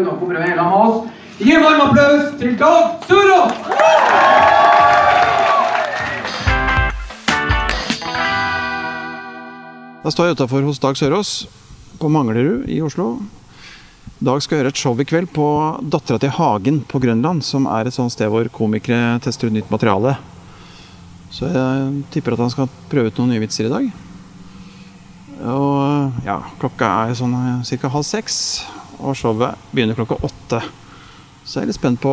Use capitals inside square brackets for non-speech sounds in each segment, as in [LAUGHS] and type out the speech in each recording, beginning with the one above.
at dere kommer i lag med oss. Gi en varm applaus til Dag Sørås! Da står jeg utafor hos Dag Sørås på Manglerud i Oslo. Dag skal gjøre et show i kveld på Dattera til Hagen på Grønland, som er et sånt sted hvor komikere tester ut nytt materiale. Så jeg tipper at han skal prøve ut noen nye vitser i dag. Og ja, klokka er sånn ca. halv seks, og showet begynner klokka åtte. Så jeg er litt spent på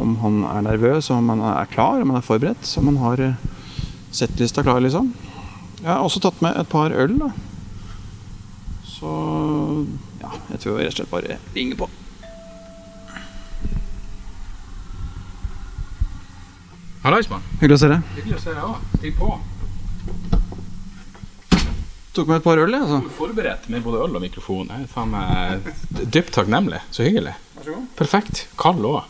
om han er nervøs, om han er klar, om han er forberedt. Om han har settlista klar, liksom. Jeg har også tatt med et par øl, da. Så ja, jeg tror rett og slett bare ringer på. Hallais, mann. Hyggelig å se deg. Hyggelig å se deg òg. Stig på. Tok meg et par øl, jeg, altså. Forberedt med både øl og mikrofon. Jeg er faen meg dypt takknemlig. Så hyggelig. Vær så god. Perfekt. Kald òg.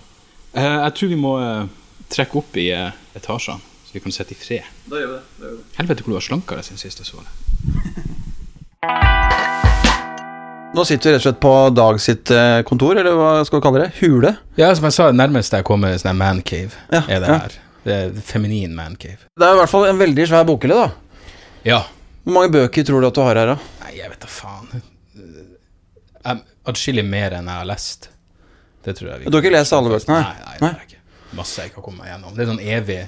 jeg tror vi må eh, trekke opp i eh, etasjene, så vi kan sitte i fred. Da gjør vi det. Da gjør vi det. Helvete hvor du har slanka deg siden sist jeg så deg. Nå sitter vi rett og slett på Dag sitt eh, kontor, eller hva skal vi kalle det? Hule? Ja, som jeg sa, nærmest der jeg kommer sånn mancave, Ja, er det ja. her. Det er feminin mancave. Det er i hvert fall en veldig svær bokhylle, da. Ja. Hvor mange bøker tror du at du har her, da? Nei, jeg vet da faen. Jeg- Atskillig mer enn jeg har lest. Det tror jeg vi Du har ikke lest alle bøkene? Nei, nei, det har jeg ikke. Masse jeg ikke har kommet meg gjennom. Det er sånn evig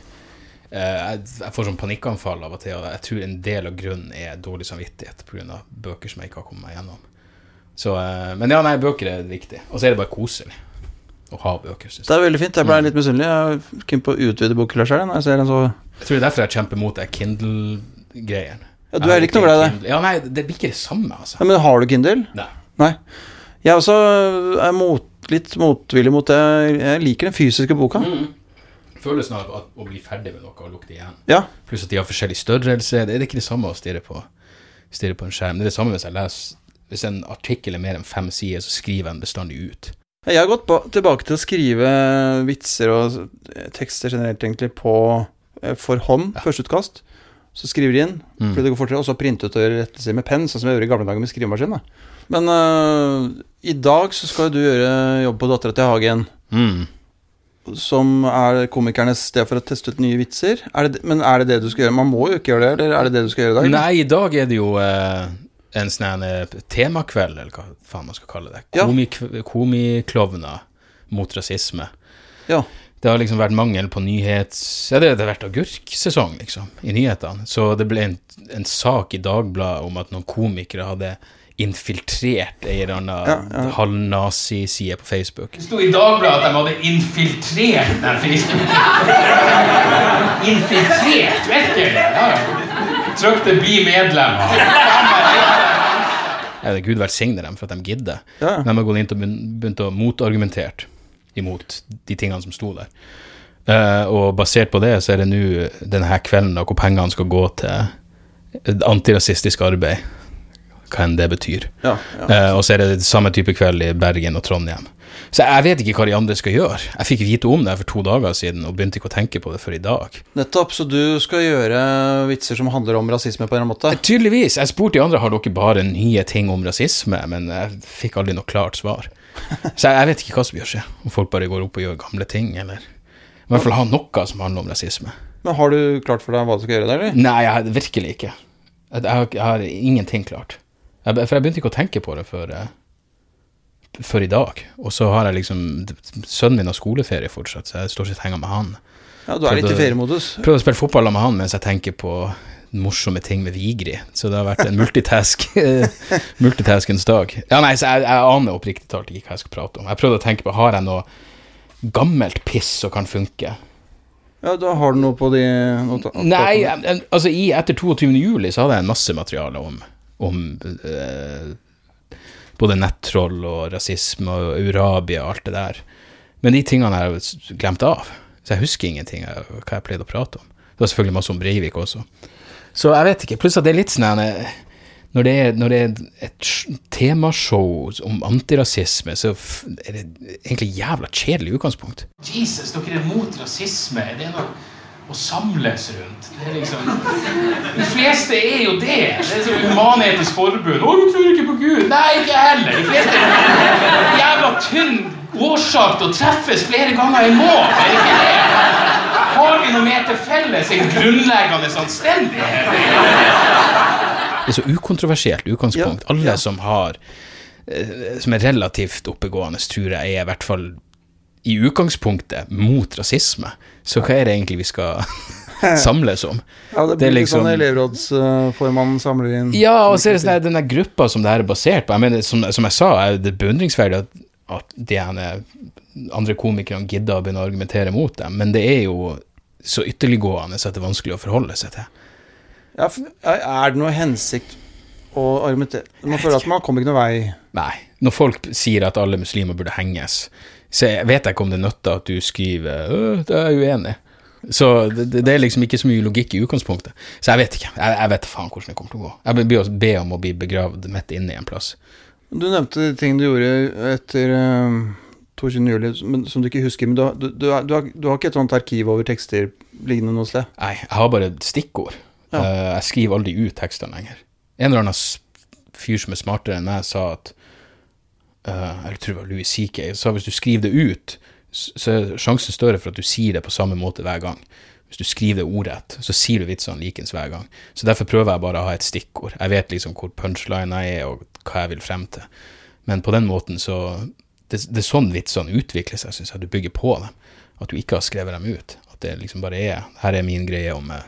eh, jeg, får sånn panikkanfall av og til, og jeg tror en del av grunnen er dårlig samvittighet pga. bøker som jeg ikke har kommet meg gjennom. Så, eh, men ja, nei, bøker er viktig. Og så er det bare koselig å ha bøker, synes jeg. Det er veldig fint. Jeg ble litt misunnelig. Jeg er keen på å utvide bokhylla sjøl. Jeg ser en så Jeg tror det er derfor jeg kjemper mot det Kindle-greien. Ja, du er ikke noe glad i det? Ja, nei, det blir ikke det samme, altså. ja, Men har du Kindle? Nei. Nei. Jeg også er mot, litt motvillig mot det. Jeg liker den fysiske boka. Følelsen av at, å bli ferdig med noe og lukte igjen. Ja. Pluss at de har forskjellig størrelse. Det er ikke det samme å stirre på, stirre på en skjerm. Det er det samme hvis jeg leser Hvis en artikkel er mer enn fem sider, så skriver jeg den bestandig ut. Jeg har gått ba tilbake til å skrive vitser og tekster generelt egentlig på eh, for hånd, førsteutkast. Så skriver de inn, Mm. fordi det går fortere, og så printe ut og gjøre rettelser med penn, sånn som jeg gjorde i gamle dager med skrivemaskin. Da. Men uh, i dag så skal du gjøre jobb på Dattera til Hagen, Mm. som er komikernes sted for å teste ut nye vitser. Er det, men er det det du skal gjøre? Man må jo ikke gjøre det, eller er det det du skal gjøre i dag? Nei, i dag er det jo uh, en sånn eh, temakveld, eller hva faen man skal kalle det. Ja. komi mot rasisme. Ja. Det har liksom vært mangel på nyhets... Ja, det har vært agurksesong, liksom, i nyhetene. Så det ble en, en sak i Dagbladet om at noen komikere hadde infiltrert ei eller annen Ja, ja. halvnazi-side på Facebook. Det sto i Dagbladet at de hadde infiltrert den Facebook. [LAUGHS] infiltrert, vet du det? Ja. Trykte 'bli medlem'. Gud velsigne dem for at de gidder. Ja. De har gått inn og begynt å motargumentert imot de tingene som sto der. Uh, og basert på det, så er det nå denne kvelden da, hvor pengene skal gå til antirasistisk arbeid. Hva enn det betyr. Ja, ja. Uh, og så er det samme type kveld i Bergen og Trondheim. Så jeg vet ikke hva de andre skal gjøre. Jeg fikk vite om det for to dager siden og begynte ikke å tenke på det før i dag. Nettopp, så du skal gjøre vitser som handler om rasisme på en eller annen måte? Tydeligvis. Jeg spurte de andre har dere bare nye ting om rasisme, men jeg fikk aldri noe klart svar. [LAUGHS] Så jeg, jeg vet ikke hva som gjør seg. Om folk bare går opp og gjør gamle ting, eller i hvert fall ha noe som handler om rasisme. Men har du klart for deg hva du skal gjøre der, eller? Nei, jeg virkelig ikke. Jeg, jeg, har, jeg har ingenting klart. For jeg begynte ikke å tenke på det før, eh, før i dag. Og så har jeg liksom Sønnen min har skoleferie fortsatt, så jeg står ikke og henger med han. Ja, du er litt i feriemodus. Prøvde å spille fotball med han mens jeg tenker på morsomme ting med Vigri. Så det har vært en multitask [LAUGHS] multitaskens dag. Ja, nei, så jeg, jeg aner oppriktig talt ikke hva jeg skal prate om. Jeg prøvde å tenke på har jeg noe gammelt piss som kan funke. Ja, da har du noe på de noe, Nei, altså i, etter 22. juli så hadde jeg en masse materiale om, om eh, både nettroll og rasisme og Eurabia og alt det der. Men de tingene har jeg glemt av. Så jeg husker ingenting av hva jeg pleide å prate om. Det var selvfølgelig masse om Breivik også. Så jeg vet ikke. Pluss at det er litt sånn her, når det, er, når det er et temashow om antirasisme, så er det egentlig jævla kjedelig utgangspunkt. Jesus, dere er mot rasisme. Er det noe å samles rundt. Det er liksom, de fleste er jo det. Det er sånn Human-Etisk Forbund. 'Å, du tror ikke på Gud?' Nei, ikke heller. De fleste er jævla tynn årsak til å treffes flere ganger i måneden. Det det? Har vi noe mer til felles enn grunnleggende anstendighet? Det er så ukontroversielt utgangspunkt. Ja, Alle ja. som har eh, som er relativt oppegående, tror jeg er i hvert fall i utgangspunktet mot rasisme. Så hva er det egentlig vi skal [LAUGHS] samles om? Ja, det Det blir liksom- sånn elevrådsformannen samler inn Ja, og så er det sånn den der gruppa som det her er basert på Jeg mener, Som, som jeg sa, er det beundringsverdig at, at de andre komikerne gidder å begynne å argumentere mot dem, men det er jo så ytterliggående at det er vanskelig å forholde seg til. Ja, Er det noe hensikt å argumentere Man føler at man kommer ikke noen vei. Nei. Når folk sier at alle muslimer burde henges, så jeg vet jeg ikke om det nytter at du skriver «Øh, det er jeg uenig. Så det, det- det er liksom ikke så mye logikk i utgangspunktet. Så jeg vet ikke. Jeg, jeg vet faen hvordan det kommer til å gå. Jeg blir å be om å bli begravd midt inne i en plass. Du nevnte ting du gjorde etter uh, 22. juli men, som du ikke husker. Men du, du, du, har, du har ikke et sånt arkiv over tekster liggende noe sted? Nei, jeg har bare stikkord. Ja. Uh, jeg skriver aldri ut tekstene lenger. En eller annen fyr som er smartere enn meg, sa at uh, Jeg tror det var Louis CK. sa hvis du skriver det ut, så er sjansen større for at du sier det på samme måte hver gang. Hvis du skriver det ordrett, så sier du vitsene likens hver gang. Så derfor prøver jeg bare å ha et stikkord. Jeg vet liksom hvor punchline jeg er, og hva jeg vil frem til. Men på den måten så Det, det er sånn vitsene utvikler seg, syns jeg. Du bygger på dem. At du ikke har skrevet dem ut. At det liksom bare er Her er min greie om eh,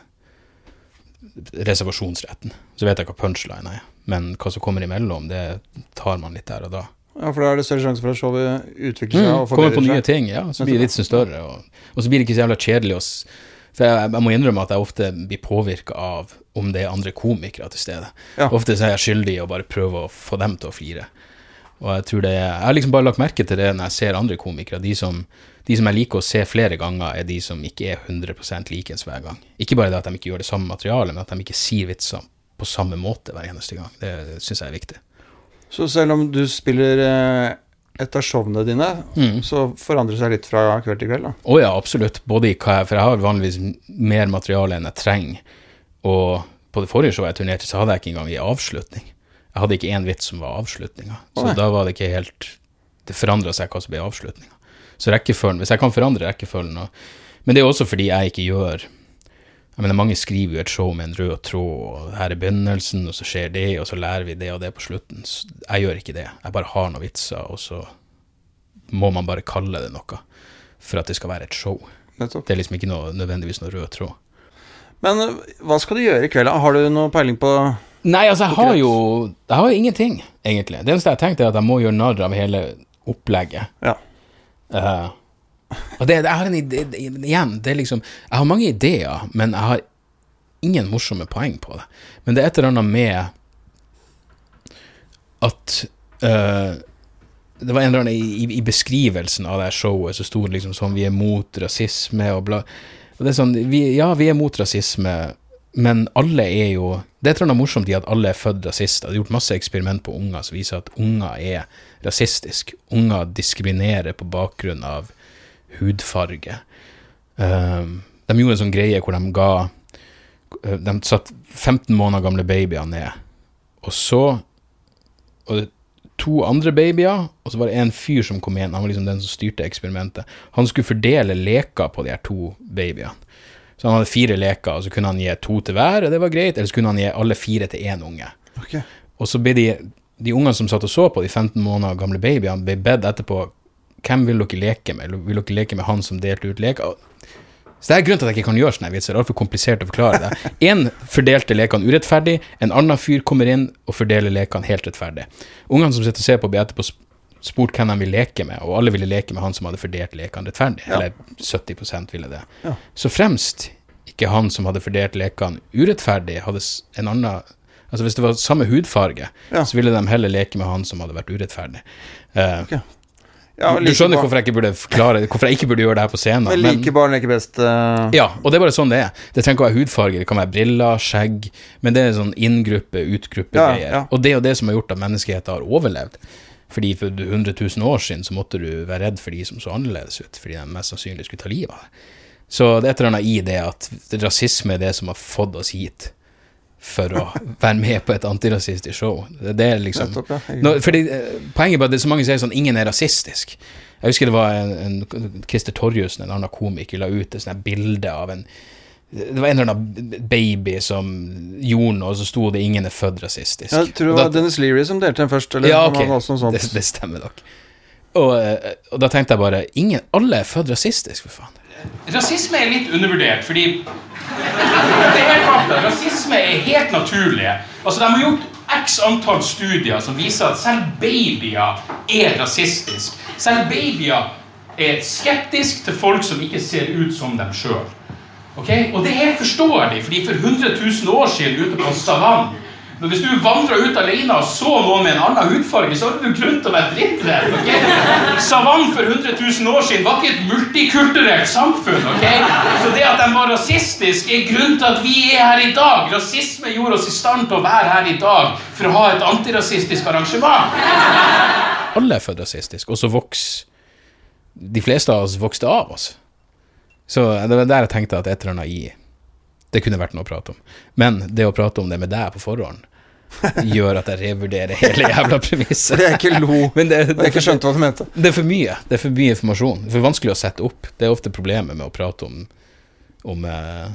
reservasjonsretten. Så vet jeg hva punchline er. Men hva som kommer imellom, det tar man litt der og da. Ja, For da er det større sjanse for at showet utvikler seg Mm, og kommer på nye ting, ja. Så blir det litt sånn større. Og, og så blir det ikke så jævla kjedelig å For jeg, jeg må innrømme at jeg ofte blir påvirka av om det er andre komikere til stede. Ja. Ofte så er jeg skyldig i å bare prøve å få dem til å flire. Og jeg tror det er, Jeg har liksom bare lagt merke til det når jeg ser andre komikere. De som, de som jeg liker å se flere ganger, er de som ikke er 100 likens hver gang. Ikke bare det at de ikke gjør det samme materialet, men at de ikke sier vitser på samme måte hver eneste gang. Det syns jeg er viktig. Så selv om du spiller et av showene dine, Mm. så forandrer det seg litt fra kveld til kveld, Å oh, ja, absolutt. Både i hva jeg, for jeg har vanligvis mer materiale enn jeg trenger. Og på det forrige showet jeg turnerte, så hadde jeg ikke engang en avslutning. Jeg hadde ikke én vits som var avslutninga. Så oh, da var det ikke helt Det forandra seg hva som ble avslutninga. Så rekkefølgen Hvis jeg kan forandre rekkefølgen og, Men det er også fordi jeg ikke gjør Jeg mener, mange skriver jo et show med en rød tråd, og her er begynnelsen, og så skjer det, og så lærer vi det og det på slutten. Jeg gjør ikke det. Jeg bare har noen vitser, og så må man bare kalle det noe for at det skal være et show. Nettopp. Det er liksom ikke noe, nødvendigvis noe rød tråd. Men eh, hva skal du gjøre i kveld? Har du noe peiling på Nei, altså, jeg har jo Jeg har ingenting, egentlig. Det eneste jeg tenkte, er at jeg må gjøre narr av hele opplegget. Ja. Eh, og det, jeg har en idé Igjen, det er liksom Jeg har mange ideer, men jeg har ingen morsomme poeng på det. Men det er et eller annet med at uh, Det var en eller annen i, i, i beskrivelsen av det showet så sto det liksom sånn Vi er mot rasisme og bla. Og det er sånn vi, Ja, vi er mot rasisme, men alle er jo Det er et eller annet morsomt i at alle er født rasister. Det er gjort masse eksperiment på unger som viser at unger er rasistiske. Unger diskriminerer på bakgrunn av hudfarge. Um, de gjorde en sånn greie hvor de ga uh, De satt 15 måneder gamle babyer ned, og så Og det to andre babyer, og så var det en fyr som kom inn, han var liksom den som styrte eksperimentet. Han skulle fordele leker på de her to babyene. Så han hadde fire leker, og så kunne han gi to til hver, og det var greit, eller så kunne han gi alle fire til én unge. Okay. Og så ble de, de ungene som satt og så på, de 15 måneder gamle babyene, ble bedt etterpå hvem vil dere leke med? Vil dere leke med han som delte ut leker? Så det er grunnen til at jeg ikke kan gjøre sånne vitser. Det er altfor komplisert å forklare det. [LAUGHS] Én fordelte lekene urettferdig, en annen fyr kommer inn og fordeler lekene helt rettferdig. Ungene som sitter og ser på, blir etterpå spurt hvem de vil leke med, og alle ville leke med han som hadde fordelt lekene rettferdig. Ja. Eller 70% ville det. Ja. Så fremst ikke han som hadde fordelt lekene urettferdig, hadde en annen Altså Hvis det var samme hudfarge, Ja. så ville de heller leke med han som hadde vært urettferdig. Eh, Ja, du skjønner barn- hvorfor jeg ikke burde forklare Hvorfor jeg ikke burde gjøre det her på scenen. Men like barn leker best. Uh... ja, og det er bare sånn det er. Det trenger ikke å være hudfarge, det kan være briller, skjegg, men det er sånn inngruppe, utgruppe-greier. Ja, ja. Og det er jo det som har gjort at menneskeheten har overlevd. Fordi for 100 000 år siden så måtte du være redd for de som så annerledes ut, fordi de mest sannsynlig skulle ta livet av deg. Så det er et eller annet i det at rasisme er det som har fått oss hit for å være med på et antirasistisk show. Det er liksom Nettopp, ja. Nå, fordi, eh, Poenget er bare at det er så mange som sier sånn ingen er rasistisk. Jeg husker det var en, en Christer Torjussen, en annen komiker, la ut et sånt bilde av en Det var en eller annen baby som gjorde noe, og så sto det 'ingen er født rasistisk'. Jeg tror det var da- Dennis Leary som delte den først. Eller ja, han ok. hadde også noe sånt. Det, det stemmer nok. Og, eh, og da tenkte jeg bare ingen, Alle er født rasistisk, for faen. Rasisme er litt undervurdert, fordi Rasisme er helt naturlig. Altså, De har gjort x antall studier som viser at selv babyer er rasistiske. Selv babyer er skeptiske til folk som ikke ser ut som dem sjøl. Okay? Og det er helt forståelig, fordi for 100 000 år siden ute på savannen når Hvis du vandra ut alene og så noen med en annen hudfarge, så hadde du grunn til å være drittredd. ok? Savann for 100 000 år siden var ikke et multikulturelt samfunn. ok? Så det at de var rasistiske, er grunnen til at vi er her i dag. Rasisme gjorde oss i stand til å være her i dag for å ha et antirasistisk arrangement. Alle er født rasistisk, og så vokser De fleste av oss vokste av oss. Så det var der jeg tenkte at et eller annet i Det kunne vært noe å prate om. Men det å prate om det med deg på forhånd gjør at jeg revurderer hele jævla premisset. Fordi jeg ikke lo. [LAUGHS] Men det, Og jeg ikke skjønte hva du mente. det er for mye. Det er for mye informasjon. Det er for vanskelig å sette opp. Det er ofte problemet med å prate om, om uh,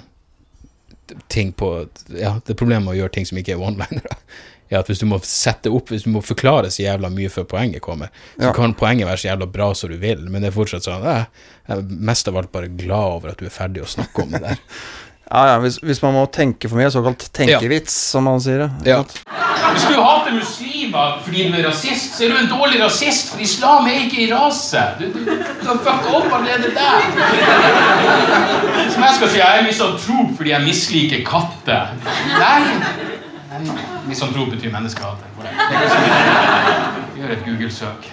ting på Ja, det er problemet med å gjøre ting som ikke er one-linere. [LAUGHS] Ja, at Hvis du må sette opp, hvis du må forklare så jævla mye før poenget kommer, så Ja. kan poenget være så jævla bra som du vil, men det er fortsatt sånn eh, Jeg er mest av alt bare glad over at du er ferdig å snakke om det der. [LAUGHS] Ja, ja, hvis, hvis man må tenke for mye, såkalt tenkevits, som man sier det. Ja. Hvis du hater muslimer fordi du er rasist, så er du en dårlig rasist, for islam er ikke i rase. Du, du, du har fucka opp allerede der. Som jeg skal si, jeg er misantrop fordi jeg misliker katter. Nei. Misantrop betyr menneskehater. Gjør et Google-søk.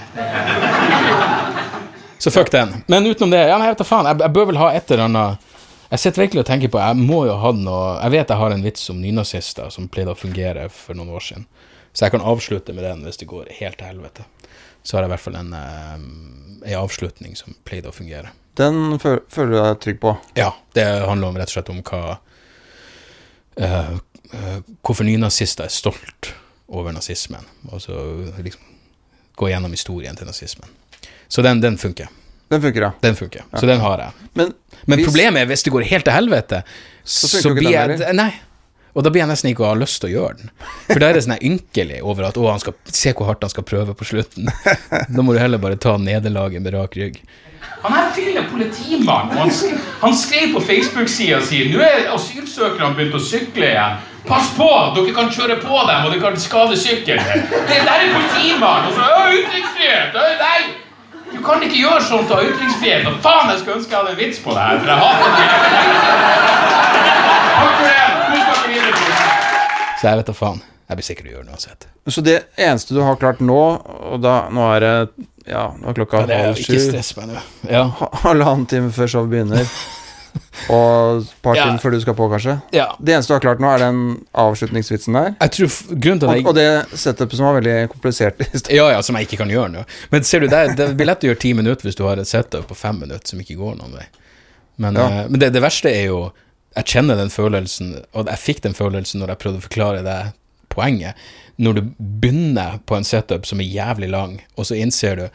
Så fuck den. Men utenom det, ja, nei, jeg vet da faen. Jeg, jeg bør vel ha et eller annet Jeg sitter virkelig og tenker på Jeg må jo ha noe Jeg vet jeg har en vits om nynazister som pleide å fungere for noen år siden. Så jeg kan avslutte med den hvis det går helt til helvete. Så har jeg i hvert fall en, eh, en avslutning som pleide å fungere. Den føler du deg trygg på. Ja, det handler om, rett og slett om hva uh, uh, Hvorfor nynazister er stolt over nazismen. Og så liksom gå gjennom historien til nazismen. Så den, den funker. Den funker, ja. Den funker. Så den har jeg. Men, Men hvis- problemet er hvis det går helt til helvete, Så så, blir jeg Nei. Og da blir jeg nesten ikke å ha lyst til å gjøre den. For da er det sånn ynkelig over at å, han skal se hvor hardt han skal prøve på slutten. Da må du heller bare ta nederlaget med rak rygg. Han her fyller politimann, og han skrev, han skrev på Facebook-sida si Nå er asylsøkerne begynt å sykle igjen. Pass på! Dere kan kjøre på dem, og dere kan skade sykkelen. Det der er politimann! Og så «Å, Ytringsfrihet! Å, Nei! Du kan ikke gjøre sånt ha ytringsfrihet. Og faen, jeg skulle ønske jeg hadde en vits på det her, for jeg hater det. Takk for det. Videre. Så jeg vet da faen. Jeg blir sikker å gjøre det uansett. Så det eneste du har klart nå, og da Nå er det Ja, nå er klokka halv sju. ikke stress meg nå. Ja. Halvannen time før showet begynner. [LAUGHS] [LAUGHS] Og et par Ja. før du skal på, kanskje. ja. Det eneste du har klart nå, er den avslutningsvitsen der. Jeg tror f- grunnen til at Og, jeg og det setupet som var veldig komplisert i. Ja, ja, som jeg ikke kan gjøre nå. Men ser du, det, det blir lett å gjøre ti minutter hvis du har et setup på fem minutter som ikke går noen vei. Men, Ja. uh, men det, det verste er jo Jeg kjenner den følelsen, og jeg fikk den følelsen når jeg prøvde å forklare det poenget. Når du begynner på en setup som er jævlig lang, og så innser du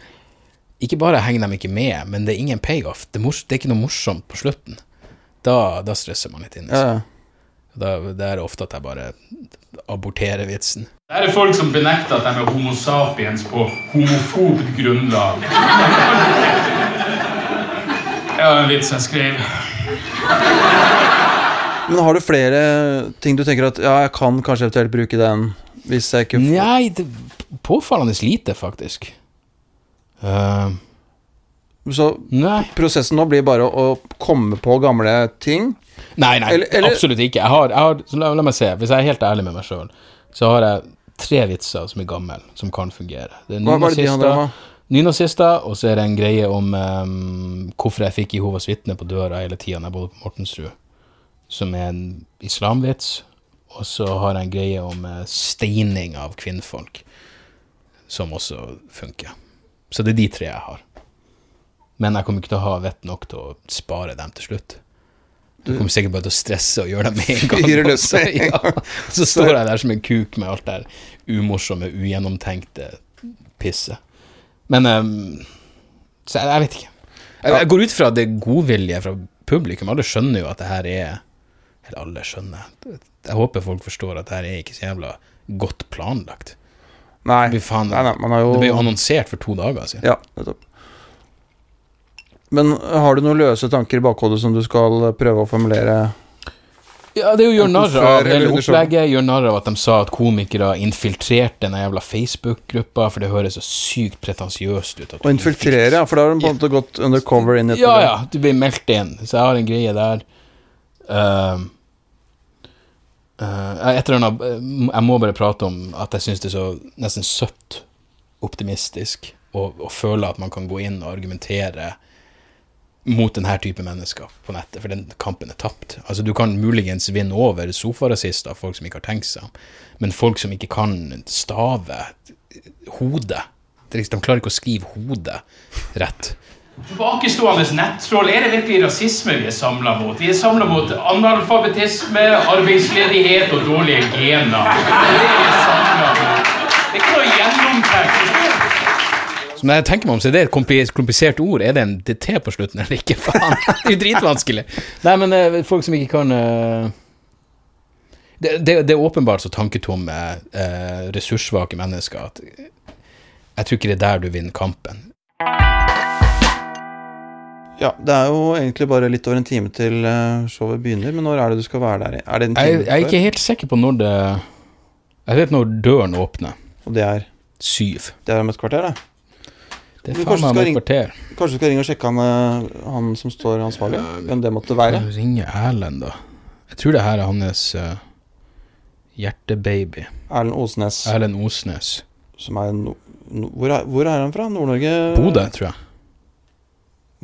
Ikke bare henger de ikke med, men det er ingen payoff. Det er, det er ikke noe morsomt på slutten. Da, da stresser man litt inn. Liksom. ja. Da, det er ofte at jeg bare aborterer vitsen. Det er folk som benekter at de er homo sapiens på homofobt grunnlag. Ja, en vits jeg skrev. Men har du flere ting du tenker at Ja, jeg kan kanskje eventuelt bruke den hvis jeg ikke får Nei, det påfallende lite, faktisk. Eh, Så nei. prosessen nå blir bare å komme på gamle ting. Nei, nei, Eller- eller- absolutt ikke. Jeg har, jeg har, så la, la meg se, hvis jeg er helt ærlig med meg sjøl, så har jeg tre vitser som er gamle, som kan fungere. Det er nynazister, og så er det en greie om um, hvorfor jeg fikk Jehovas vitne på døra hele tida da jeg bodde på Mortensrud, som er en islamvits. Og så har jeg en greie om uh, steining av kvinnfolk, som også funker. Så det er de tre jeg har. Men jeg kommer ikke til å ha vett nok til å spare dem til slutt. Du kommer sikkert bare til å stresse og gjøre det med en [LAUGHS] gang. Også, ja. [LAUGHS] Så står jeg der som en kuk med alt det umorsomme, ugjennomtenkte pisset. Men um, Så jeg, jeg vet ikke. Jeg, jeg går ut fra det godvilje fra publikum. Alle skjønner jo at det her er Eller alle skjønner. Jeg håper folk forstår at det her er ikke så jævla godt planlagt. Nei. Det blir faen nei, nei man har jo Det ble jo annonsert for to dager siden. Ja, nettopp. Men har du noen løse tanker i bakhodet som du skal prøve å formulere? Ja, det er jo gjør narr av hele opplegget. Gjør narr av at de sa at komikere infiltrerte den jævla Facebook-gruppa, for det høres så sykt pretensiøst ut. Å infiltrere, ja, for da har de på en måte gått undercover inn i Ja, ja, du blir meldt inn. Så jeg har en greie der. Uh, uh, et eller annet Jeg må bare prate om at jeg syns det er så nesten søtt optimistisk å føle at man kan gå inn og argumentere mot denne type mennesker på nettet, for den kampen er tapt. Altså, du kan muligens vinne over sofarasister, folk som ikke har tenkt seg om, men folk som ikke kan stave hodet det liksom, De klarer ikke å skrive hodet rett. Tilbakestående nettroll, er det virkelig rasisme vi er samla mot? Vi er samla mot analfabetisme, arbeidsledighet og dårlige gener. Det er når jeg tenker meg om, så er det et komplisert ord. Er det en DT på slutten eller ikke? [LAUGHS] Faen, det er jo dritvanskelig. Nei, men uh, folk som ikke kan uh, det, det, det er åpenbart så tanketomme, uh, ressurssvake mennesker at jeg tror ikke det er der du vinner kampen. Ja, det er jo egentlig bare litt over en time til showet begynner, men når er det du skal være der? Er det en time Jeg, jeg er ikke helt sikker på når det Jeg vet når døren åpner. Og det er, Syv. det er om et kvarter, det. Det er faen meg om et kvarter. Kanskje du skal ringe og sjekke han, eh, han som står ansvarlig? Hvem det måtte være? Jeg Erlend, da. Jeg tror det her er hans uh, hjertebaby. Erlend Osnes. Erlend Osnes. Som er no, no, hvor, er, hvor er han fra? Nord-Norge? Bodø, tror jeg.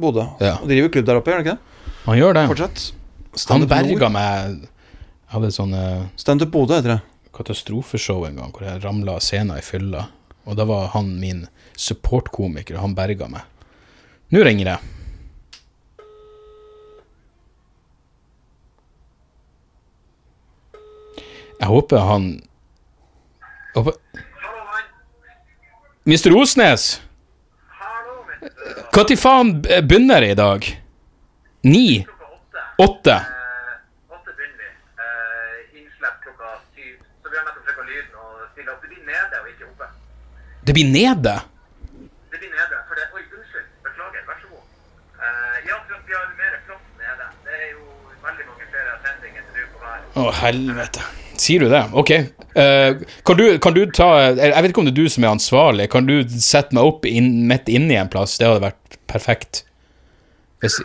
Bodø. Ja. Og driver klubb der oppe, gjør han ikke det? Han gjør det. Fortsett. Han berga meg Jeg hadde sånn eh, Stand Bodø heter det. katastrofeshow en gang hvor jeg ramla av scenen i fylla. Og da var han min supportkomiker, og han berga meg. Nå ringer jeg. Jeg håper han jeg håper... Mr. Osnes! Når faen begynner det i dag? Ni? Åtte begynner vi. Uh, innslipp klokka syv. Så vi har nettopp sjekka lyden og stille opp. Det blir nede og ikke oppe. Det blir nede? Det blir nede. For det, oi, unnskyld. Beklager. Vær så god. Uh, ja, for at vi har mer plass nede. Det er jo veldig mange flere sendinger til du på hver. Å, helvete. Sier du det? Ok. Uh, kan, du, kan du ta Jeg vet ikke om det er du som er ansvarlig. Kan du sette meg opp inn, midt inne i en plass? Det hadde vært perfekt. Hvis,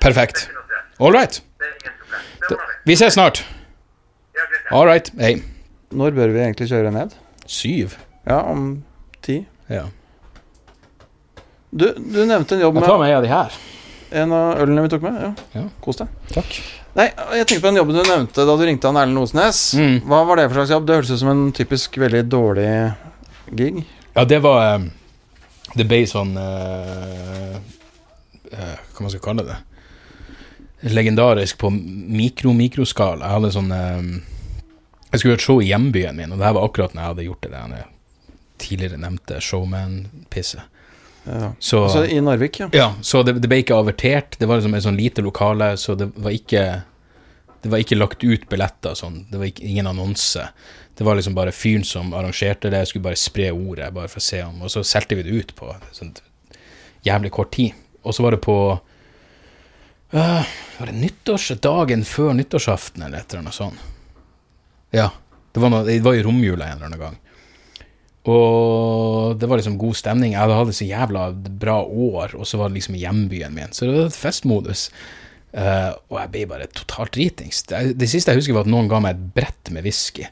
perfekt. All right. Vi. Ses snart. All right. Hei. Når bør vi egentlig kjøre ned? Syv. Ja, om ti. Ja. Du, du nevnte en jobb Jeg tar med en av de her. en av ølene vi tok med. Ja, Ja. Kos deg. Takk. Nei, jeg tenkte på den jobben du nevnte da du ringte han Erlend Osnes. Mm. Hva var det for slags jobb? Det hørtes ut som en typisk veldig dårlig gig. Ja, det var eh, Det ble sånn uh, uh, Hva man skal kalle det? Legendarisk på mikro-mikroskala. Jeg hadde sånn uh, Jeg skulle gjøre et show i hjembyen min, og det her var akkurat når jeg hadde gjort det der tidligere nevnte showman-pisset. Ja. Så, Altså i Narvik, ja. ja, så det, det ble ikke avertert. Det var liksom et sånn lite lokale, så det var ikke Det var ikke lagt ut billetter sånn. Det var ikke, ingen annonse. Det var liksom bare fyren som arrangerte det. Jeg skulle bare spre ordet, bare for å se om Og så solgte vi det ut på sånn jævlig kort tid. Og så var det på øh, Var det nyttårsdagen før nyttårsaften, eller et eller annet sånt? Ja. Det var, noe, det var i romjula en eller annen gang. Og det var liksom god stemning. Jeg hadde hatt så jævla bra år, og så var det liksom hjembyen min. Så det var et festmodus. Uh, og jeg ble bare totalt dritings. Det, det siste jeg husker, var at noen ga meg et brett med whisky.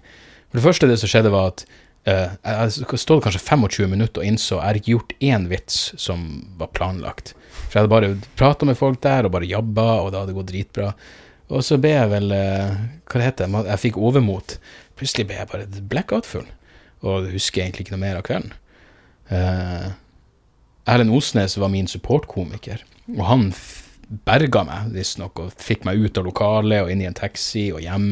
For det første det som skjedde, var at uh, jeg stod kanskje 25 minutter og innså jeg har ikke gjort én vits som var planlagt. For jeg hadde bare prata med folk der og bare jabba, og det hadde gått dritbra. Og så ble jeg vel uh, Hva det heter det? Jeg fikk overmot. Plutselig ble jeg bare blackout-full og husker egentlig ikke noe mer av kvelden. Uh, Erlend Osnes var min supportkomiker, og han berga meg, visstnok, og fikk meg ut av lokalet og inn i en taxi og hjem.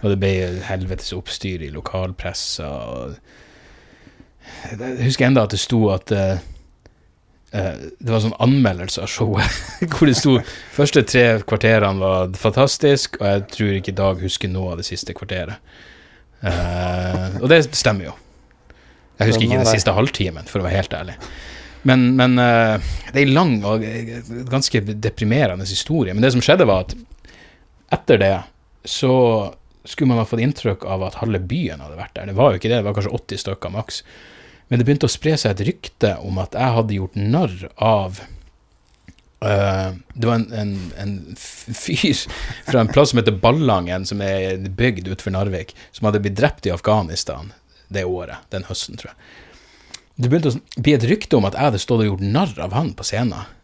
Og det ble helvetes oppstyr i lokalpressa. Jeg husker enda at det sto at eh, eh, det var sånn anmeldelse av showet, [LAUGHS] hvor det sto første tre kvarterene var fantastisk, og jeg tror ikke Dag husker noe av det siste kvarteret. Eh, og det stemmer jo. Jeg husker ikke den siste halvtimen, for å være helt ærlig. Men, men uh, det er en lang og ganske deprimerende historie. Men det som skjedde, var at etter det så skulle man ha fått inntrykk av at halve byen hadde vært der. Det var jo ikke det, det var kanskje 80 stykker maks. Men det begynte å spre seg et rykte om at jeg hadde gjort narr av eh, Det var en, en, en fyr fra en plass som heter Ballangen, som er bygd utenfor Narvik, som hadde blitt drept i Afghanistan det året, den høsten, tror jeg. Det begynte å bli et rykte om at jeg hadde stått og gjort narr av han på scenen.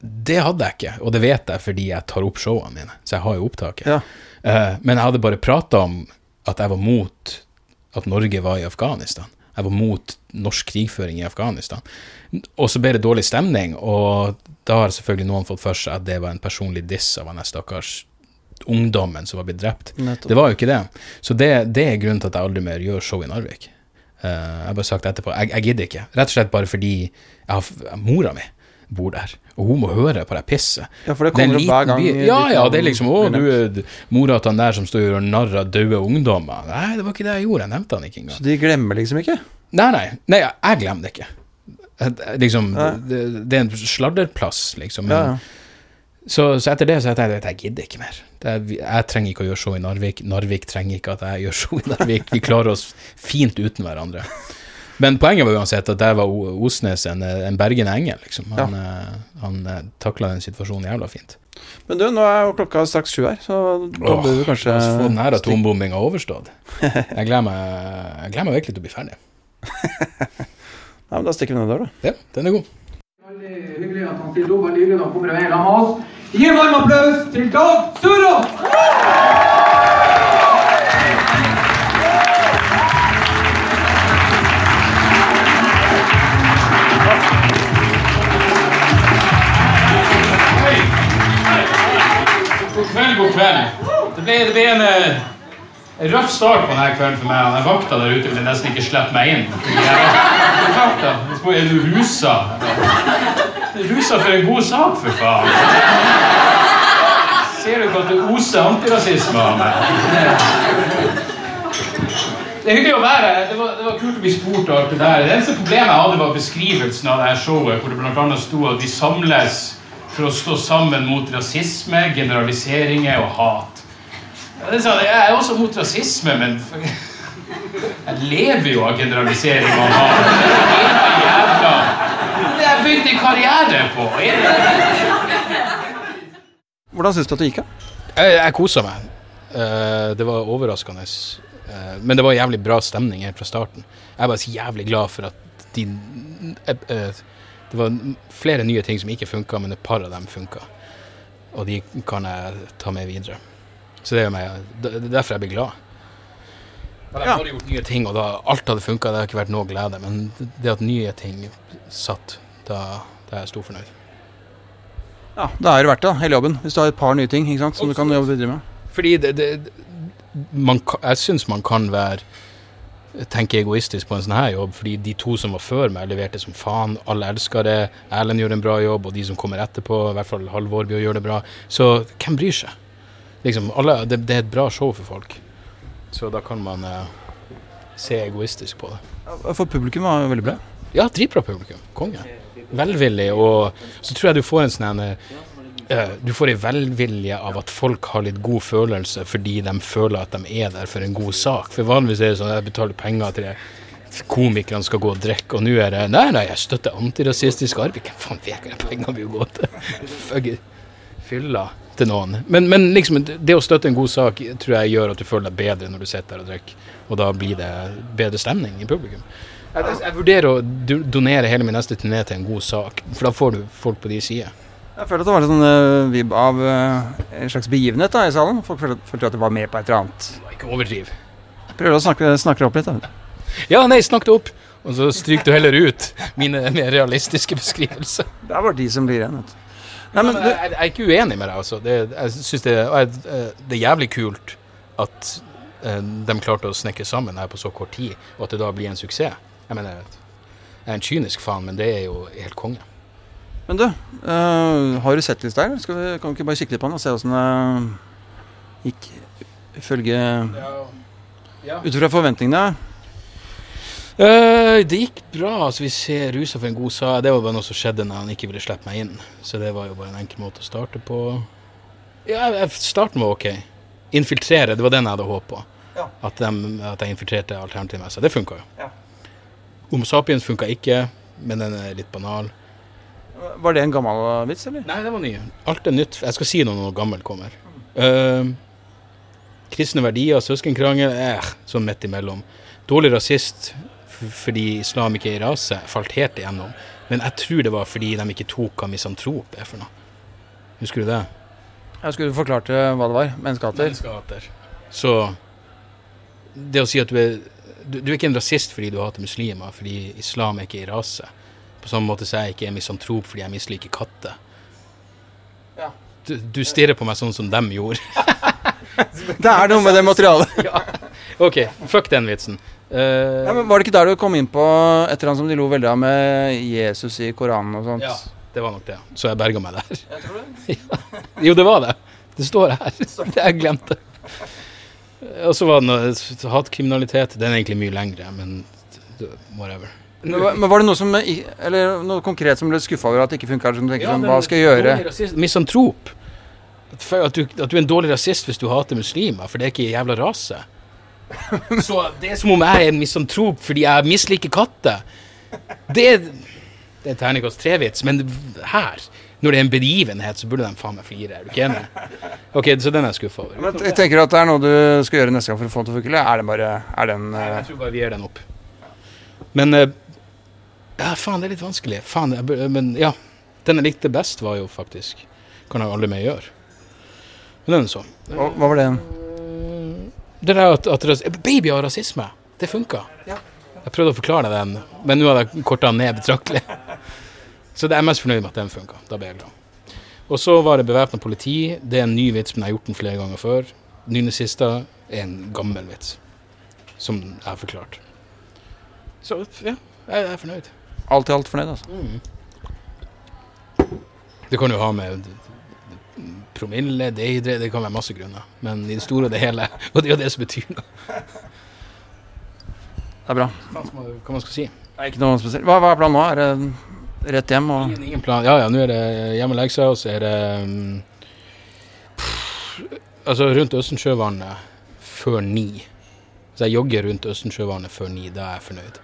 Det hadde jeg ikke, og det vet jeg fordi jeg tar opp showene mine, så jeg har jo opptaket. Ja. Uh, men jeg hadde bare prata om at jeg var mot at Norge var i Afghanistan. Jeg var mot norsk krigføring i Afghanistan. Og så ble det dårlig stemning, og da har selvfølgelig noen fått for seg at det var en personlig diss av han stakkars ungdommen som var blitt drept. Nettopp. Det var jo ikke det. Så det, det er grunnen til at jeg aldri mer gjør show i Narvik. Uh, jeg har bare sagt etterpå, jeg, jeg gidder ikke. Rett og slett bare fordi jeg har, mora mi bor der, og hun må høre på det pisset. Ja, for det Det er kommer opp hver gang. by. Ja, ja, det er liksom Å, du er mora til han der som står og gjør narr av døde ungdommer. Nei, det var ikke det jeg gjorde. Jeg nevnte han ikke engang. Så de glemmer liksom ikke? Nei, nei. nei jeg glemmer det ikke. Jeg- Liksom, det, det er en sladderplass, liksom. Men, ja. Så, så etter det så jeg tenkte jeg gidder ikke mer. Det er, jeg trenger ikke å gjøre show i Narvik. Narvik trenger ikke at jeg gjør show i Narvik. Vi klarer oss fint uten hverandre. Men poenget var uansett at der var Osnes en, en bergende engel, liksom. Han, ja. han eh, takla den situasjonen jævla fint. Men du, nå er jo klokka straks sju her, så da bør du kanskje La oss få den her atombombinga overstått. [LAUGHS] Jeg gleder meg, jeg gleder meg virkelig til å bli ferdig. [LAUGHS] Ja, men Da stikker vi ned der, da. Ja, den er god. Veldig hyggelig at han stiller opp. Veldig hyggelig at han kommer i vei sammen med oss. Gi en varm applaus til Dag Sørås! God kveld, god kveld. Det ble, det ble eh, en røff start på denne kvelden for meg. Han vakta der ute ville nesten ikke slippe meg inn. Vakta, er du rusa? Rusa for en god sak, for faen. Ser du ikke at det oser antirasisme av meg? Det er hyggelig å være her. Det det var kult å bli spurt. og alt Det der. Det eneste problemet jeg hadde, var beskrivelsen av det her showet, hvor det annet sto at vi samles for å stå sammen mot rasisme, generaliseringer og hat. Ja, det er sånn, jeg er også mot rasisme, men jeg lever jo av generalisering av jævla Det jeg bygde en karriere på. Hvordan syns du at det gikk? Jeg, jeg kosa meg. Eh, det var overraskende. Eh, men det var jævlig bra stemning helt fra starten. Jeg er bare så jævlig glad for at de eh, Det var flere nye ting som ikke funka, men et par av dem funka. Og de kan jeg ta med videre. Så det er, meg Det er derfor jeg blir glad. Hadde jeg Ja. bare gjort nye ting, og da alt hadde funka, det hadde ikke vært noe glede. Men det at nye ting satt, da, da er jeg stor fornøyd. Ja, Da er det verdt det, hele jobben. Hvis du har et par nye ting sant, som du kan jobbe videre med. Fordi det, det man, Jeg syns man kan være tenke egoistisk på en sånn her jobb, fordi de to som var før meg, leverte som faen. Alle elsker det. Erlend gjør en bra jobb, og de som kommer etterpå, i hvert fall Halvor, gjør det bra. Så hvem bryr seg? Liksom, alle, det, det er et bra show for folk. Så da kan man eh, se egoistisk på det. For publikum var veldig bra. Ja, dritbra publikum. Konge. Velvillig, og så tror jeg du får en sånn en, eh, Du får ei velvilje av at folk har litt god følelse fordi de føler at de er der for en god sak. For vanligvis er det sånn at jeg betaler penger til det komikerne skal gå og drikke, og nå er det Nei, nei, jeg støtter antirasistisk arbeid. Hvem faen vet hva de pengene vil gå til? [LAUGHS] Fylla til noen. Men, men liksom, det å støtte en god sak tror jeg gjør at du føler deg bedre når du sitter der og drikker, og da blir det bedre stemning i publikum. Jeg, jeg, jeg vurderer å do- donere hele min neste turné til en god sak, for da får du folk på de sider. Jeg føler at det var en sånn uh, vibb av eh, en slags begivenhet da i salen. Folk følte, følte at de var med på et eller annet. Ikke overdriv. Prøver å snakke, snakke det opp litt. da. Ja, nei, snakk det opp! Og så stryker du heller ut mine mer realistiske beskrivelser. Det er bare de som blir igjen. vet du. Nei, men jeg, jeg er ikke uenig med deg, altså. Det, jeg synes det, eh, det er jævlig kult at eh, de klarte å snekre sammen her på så kort tid, og at det da blir en suksess. Jeg mener, jeg er en kynisk faen, men det er jo helt konge. men du eh, har du sett litt der? Skal vi, kan vi ikke bare kikke litt på den og se åssen det gikk ifølge Ut fra forventningene? Eh, det gikk bra. altså Vi ser Rusa for en god sak. Det var bare noe som skjedde når han ikke ville slippe meg inn. Så det var jo bare en enkel måte å starte på. Ja, starten var ok. Infiltrere, det var den jeg hadde håp på. Ja. At, de, at jeg infiltrerte alternativet. Så det funka jo. Ja. Homo sapiens funka ikke, men den er litt banal. Var det en gammel vits, eller? Nei, det var ny. Alt er nytt. Jeg skal si noe når noe gammelt kommer. Uh, kristne verdier, søskenkrangel, eh, sånn midt imellom. Dårlig rasist fordi islam ikke er rase, falt helt igjennom. Men jeg tror det var fordi de ikke tok hva misantrop er for noe. Husker du det? Jeg skulle forklart hva det var. Menneskehater. Menneskehater. Så det å si at du er du, du er ikke en rasist fordi du hater muslimer, fordi islam er ikke i rase. På samme måte så er jeg ikke en misantrop fordi jeg misliker katter. Ja. Du, du stirrer på meg sånn som dem gjorde. [LAUGHS] Det er noe med det materialet. [LAUGHS] OK, fuck den vitsen. Eh, Ja, men var det ikke der du kom inn på et eller annet som de lo veldig av med Jesus i Koranen og sånt? ja, det var nok det. Så jeg berga meg der. [LAUGHS] Ja. Jo, det var det. Det står her. [LAUGHS] Det jeg glemte. Og så var det noe hatkriminalitet. Den er egentlig mye lengre, men whatever. Men, var det noe som Eller noe konkret som ble skuffa over at det ikke funka? Som tenker sånn, hva skal jeg gjøre? Misantrop. At, at, du, at du er en dårlig rasist hvis du hater muslimer, for det er ikke en jævla rase. [LAUGHS] Så det er som om jeg er misantrop fordi jeg misliker katter. Det det er terningkast tre-vits, men her, når det er en begivenhet, så burde de faen meg flire. Er du ikke enig? Ok, så den er jeg skuffa over. Men jeg tenker at det er noe du skal gjøre neste gang for å få den til å funke, eller er den bare Er den Nei, eh, jeg tror bare vi gir den opp. Men eh, Ja, faen, det er litt vanskelig. Faen, jeg, men ja. Den jeg likte best, var jo faktisk Kan jeg aldri mer gjøre. Men den er så. hva, hva var det? Det der at, at ras- Baby har rasisme. Det funka. Jeg prøvde å forklare den, men nå hadde jeg korta den ned betraktelig. Så det er jeg mest fornøyd med at den funka. Da ble jeg glad. Og så var det bevæpna politi. Det er en ny vits, men jeg har gjort den flere ganger før. Nynazister er en gammel vits, som jeg har forklart. Så ja, jeg er fornøyd. Alt i alt fornøyd, altså. Det kan jo ha med promille, deidre det kan være masse grunner. Men i det store og det hele, [LAUGHS] og det er jo det som betyr noe. Det er bra. Hva man skal si. Det er ikke noe spesielt. Hva, hva er planen nå? Er det rett hjem og Ingen, ingen plan. Ja, ja, nå er det hjem og legge seg, og så er det pff, Altså rundt Østensjøvannet før ni. Så jeg jogger rundt Østensjøvannet før ni. Da er jeg fornøyd.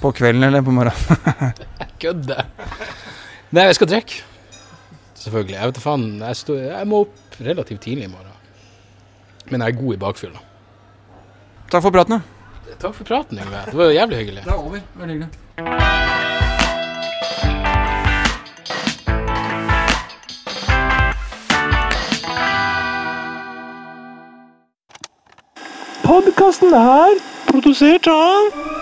På kvelden eller på morgenen? [LAUGHS] Kødder! Nei, jeg skal drikke. Selvfølgelig. Jeg vet faen. Jeg, stod, jeg må opp relativt tidlig i morgen. Men jeg er god i bakfylla. Takk for praten, da. Takk for praten, Yngve. Det var jævlig hyggelig. Det er over. Veldig hyggelig. Podkasten er produsert av